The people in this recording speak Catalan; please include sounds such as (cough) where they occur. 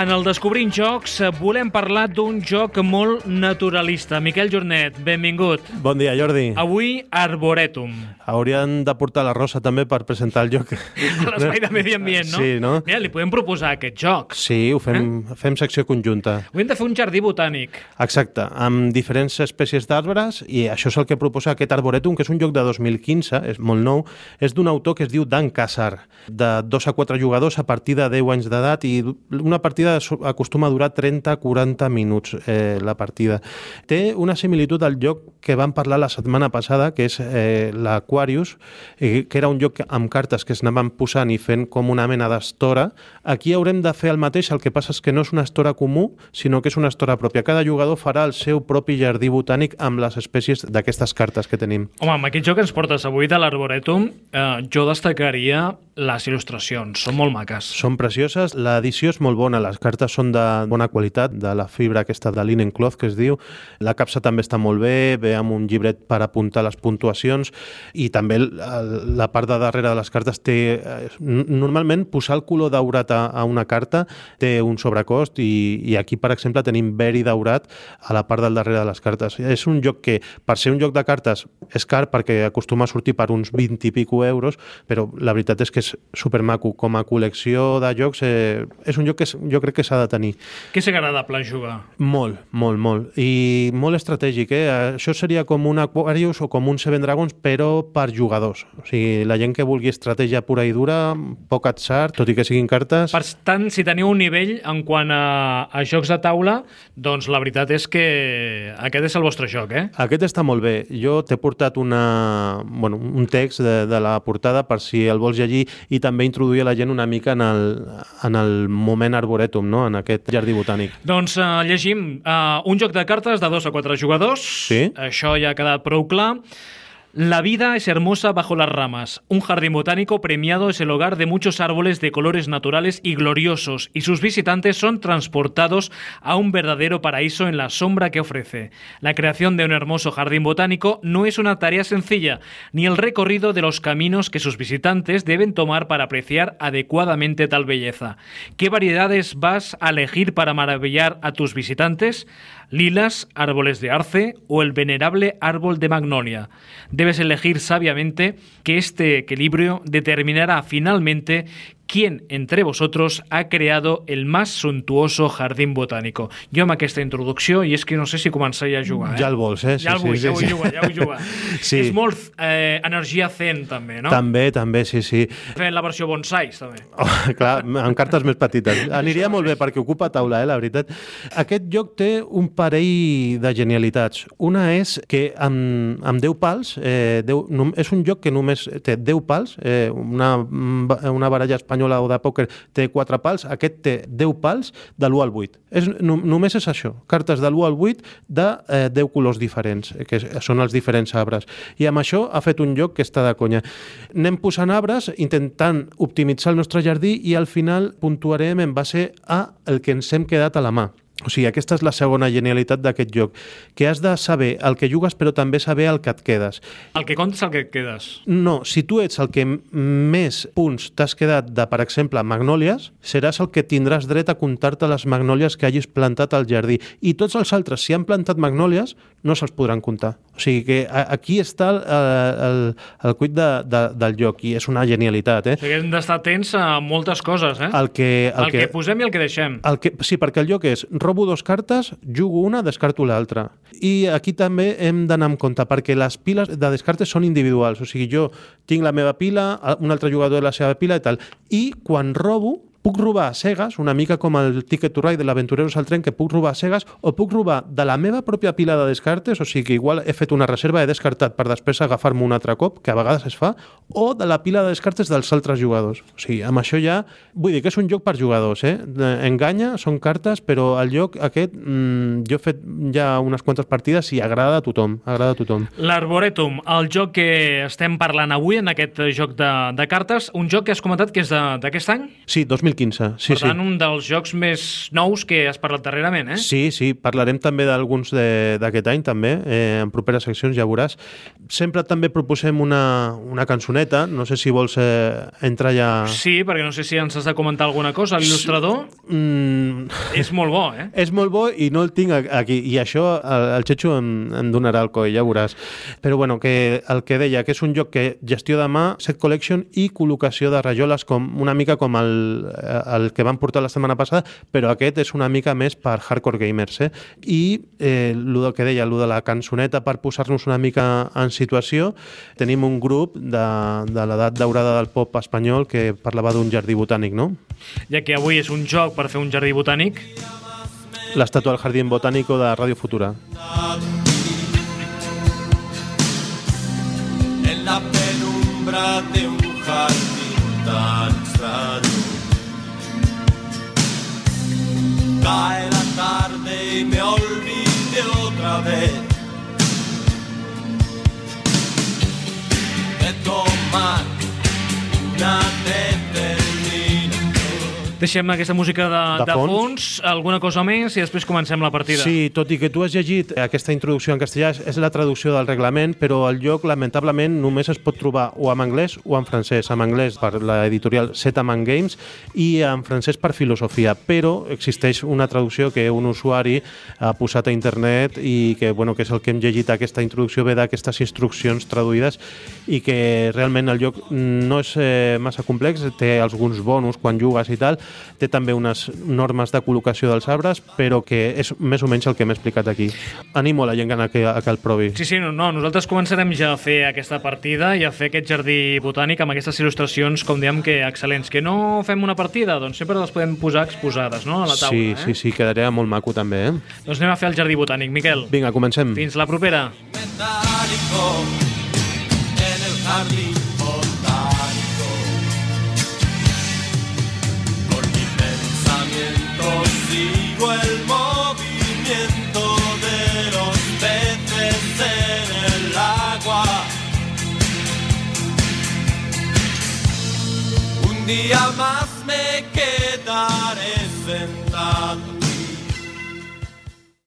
en el Descobrint Jocs eh, volem parlar d'un joc molt naturalista. Miquel Jornet, benvingut. Bon dia, Jordi. Avui, Arboretum. Haurien de portar la Rosa també per presentar el joc. (laughs) A l'espai de medi ambient, no? Sí, no? Mira, li podem proposar aquest joc. Sí, ho fem, eh? fem secció conjunta. Avui hem de fer un jardí botànic. Exacte, amb diferents espècies d'arbres i això és el que proposa aquest Arboretum, que és un joc de 2015, és molt nou, és d'un autor que es diu Dan Casar, de 2 a 4 jugadors a partir de 10 anys d'edat i una partida acostuma a durar 30-40 minuts eh, la partida. Té una similitud al joc que vam parlar la setmana passada, que és eh, l'Aquarius, eh, que era un joc amb cartes que es anaven posant i fent com una mena d'estora. Aquí haurem de fer el mateix, el que passa és que no és una estora comú, sinó que és una estora pròpia. Cada jugador farà el seu propi jardí botànic amb les espècies d'aquestes cartes que tenim. Home, amb aquest joc que ens portes avui de l'Arboretum, eh, jo destacaria les il·lustracions, són molt maques. Són precioses, l'edició és molt bona, les cartes són de bona qualitat, de la fibra aquesta de linen cloth que es diu, la capsa també està molt bé, ve amb un llibret per apuntar les puntuacions i també la part de darrere de les cartes té... Eh, normalment posar el color daurat a, una carta té un sobrecost i, i aquí, per exemple, tenim veri daurat a la part del darrere de les cartes. És un joc que, per ser un joc de cartes, és car perquè acostuma a sortir per uns 20 i pico euros, però la veritat és que és supermaco. Com a col·lecció de jocs, eh, és un joc que jo crec que s'ha de tenir. Què és agradable jugar? Molt, molt, molt. I molt estratègic, eh? Això seria com un Aquarius o com un Seven Dragons, però per jugadors. O sigui, la gent que vulgui estratègia pura i dura, poc atzar, tot i que siguin cartes... Per tant, si teniu un nivell en quant a, a jocs de taula, doncs la veritat és que aquest és el vostre joc, eh? Aquest està molt bé. Jo t'he portat una, bueno, un text de, de la portada per si el vols llegir i també introduir la gent una mica en el, en el moment arboretum, no? en aquest jardí botànic. Doncs uh, llegim uh, un joc de cartes de dos a quatre jugadors. Sí. Això ja ha quedat prou clar. La vida es hermosa bajo las ramas. Un jardín botánico premiado es el hogar de muchos árboles de colores naturales y gloriosos, y sus visitantes son transportados a un verdadero paraíso en la sombra que ofrece. La creación de un hermoso jardín botánico no es una tarea sencilla, ni el recorrido de los caminos que sus visitantes deben tomar para apreciar adecuadamente tal belleza. ¿Qué variedades vas a elegir para maravillar a tus visitantes? lilas, árboles de arce o el venerable árbol de magnolia. Debes elegir sabiamente que este equilibrio determinará finalmente quién entre vosotros ha creado el más suntuoso jardín botànico. Jo amb aquesta introducció, i és que no sé si començaré a jugar. Eh? Ja el vols, eh? Sí, ja el vull, sí, ja, sí, vull jugar, ja vull jugar. (laughs) sí. És molt eh, energia zen, també, no? També, també, sí, sí. Fent la versió bonsais, també. Oh, clar, amb cartes més petites. (laughs) Aniria molt bé perquè ocupa taula, eh, la veritat. Aquest joc té un parell de genialitats. Una és que amb, amb 10 pals, eh, 10, és un joc que només té 10 pals, eh, una, una baralla espanyola espanyola o de pòquer té 4 pals, aquest té 10 pals de l'1 al 8. És, no, només és això, cartes de l'1 al 8 de eh, 10 colors diferents, que són els diferents arbres. I amb això ha fet un joc que està de conya. Anem posant arbres, intentant optimitzar el nostre jardí i al final puntuarem en base a el que ens hem quedat a la mà. O sigui, aquesta és la segona genialitat d'aquest joc, que has de saber el que jugues però també saber el que et quedes. El que comptes el que et quedes. No, si tu ets el que més punts t'has quedat de, per exemple, magnòlies, seràs el que tindràs dret a comptar-te les magnòlies que hagis plantat al jardí. I tots els altres, si han plantat magnòlies, no se'ls podran comptar. O sigui que aquí està el, el, el cuit de, de, del joc i és una genialitat. Eh? O sigui, hem d'estar atents a moltes coses. Eh? El que, el, el que, que posem i el que deixem. El que, sí, perquè el joc és robo dues cartes, jugo una, descarto l'altra. I aquí també hem d'anar amb compte perquè les piles de descartes són individuals. O sigui, jo tinc la meva pila, un altre jugador la seva pila i tal. I quan robo, puc robar a cegues, una mica com el Ticket to Ride de l'Aventureros al tren, que puc robar a cegues, o puc robar de la meva pròpia pila de descartes, o sigui que igual he fet una reserva, he descartat per després agafar-me un altre cop, que a vegades es fa, o de la pila de descartes dels altres jugadors. O sigui, amb això ja... Vull dir que és un joc per jugadors, eh? Enganya, són cartes, però el joc aquest, mmm, jo he fet ja unes quantes partides i agrada a tothom, agrada a tothom. L'Arboretum, el joc que estem parlant avui en aquest joc de, de cartes, un joc que has comentat que és d'aquest any? Sí, 2015 2015, sí, per tant, sí. un dels jocs més nous que has parlat darrerament, eh? Sí, sí, parlarem també d'alguns de- d'aquest any, també, eh, en properes seccions, ja veuràs. Sempre també proposem una, una cançoneta, no sé si vols eh, entrar ja... Sí, perquè no sé si ens has de comentar alguna cosa. L'il·lustrador Mm, és molt bo, eh? és molt bo i no el tinc aquí, i això el, el Xecho em, em donarà el coll, ja veuràs. Però bueno, que el que deia, que és un joc que gestió de mà, set collection i col·locació de rajoles com una mica com el, el que van portar la setmana passada, però aquest és una mica més per hardcore gamers. Eh? I eh, el que deia, el de la cançoneta per posar-nos una mica en situació, tenim un grup de, de l'edat daurada del pop espanyol que parlava d'un jardí botànic, no? Ja que avui és un joc per fer un jardí botànic, L'estàtua del Jardín Botánico de Radio Futura. en la penumbra de un Cae la tarde y me olvide otra vez deixem aquesta música de, De de fons. fons, alguna cosa més i després comencem la partida. Sí, tot i que tu has llegit aquesta introducció en castellà, és la traducció del reglament, però el lloc, lamentablement, només es pot trobar o en anglès o en francès. En anglès per l'editorial Zetaman Games i en francès per filosofia, però existeix una traducció que un usuari ha posat a internet i que, bueno, que és el que hem llegit aquesta introducció, ve d'aquestes instruccions traduïdes i que realment el lloc no és eh, massa complex, té alguns bonus quan jugues i tal, té també unes normes de col·locació dels arbres, però que és més o menys el que hem explicat aquí. Animo la gent a que, a que el provi. Sí, sí, no, no, nosaltres començarem ja a fer aquesta partida i a fer aquest jardí botànic amb aquestes il·lustracions, com diem, que excel·lents. Que no fem una partida, doncs sempre les podem posar exposades, no?, a la taula, sí, eh? sí, sí, quedaria molt maco també, eh? Doncs anem a fer el jardí botànic. Miquel, Vinga, comencem. fins la propera. en el jardín día más me quedaré sentado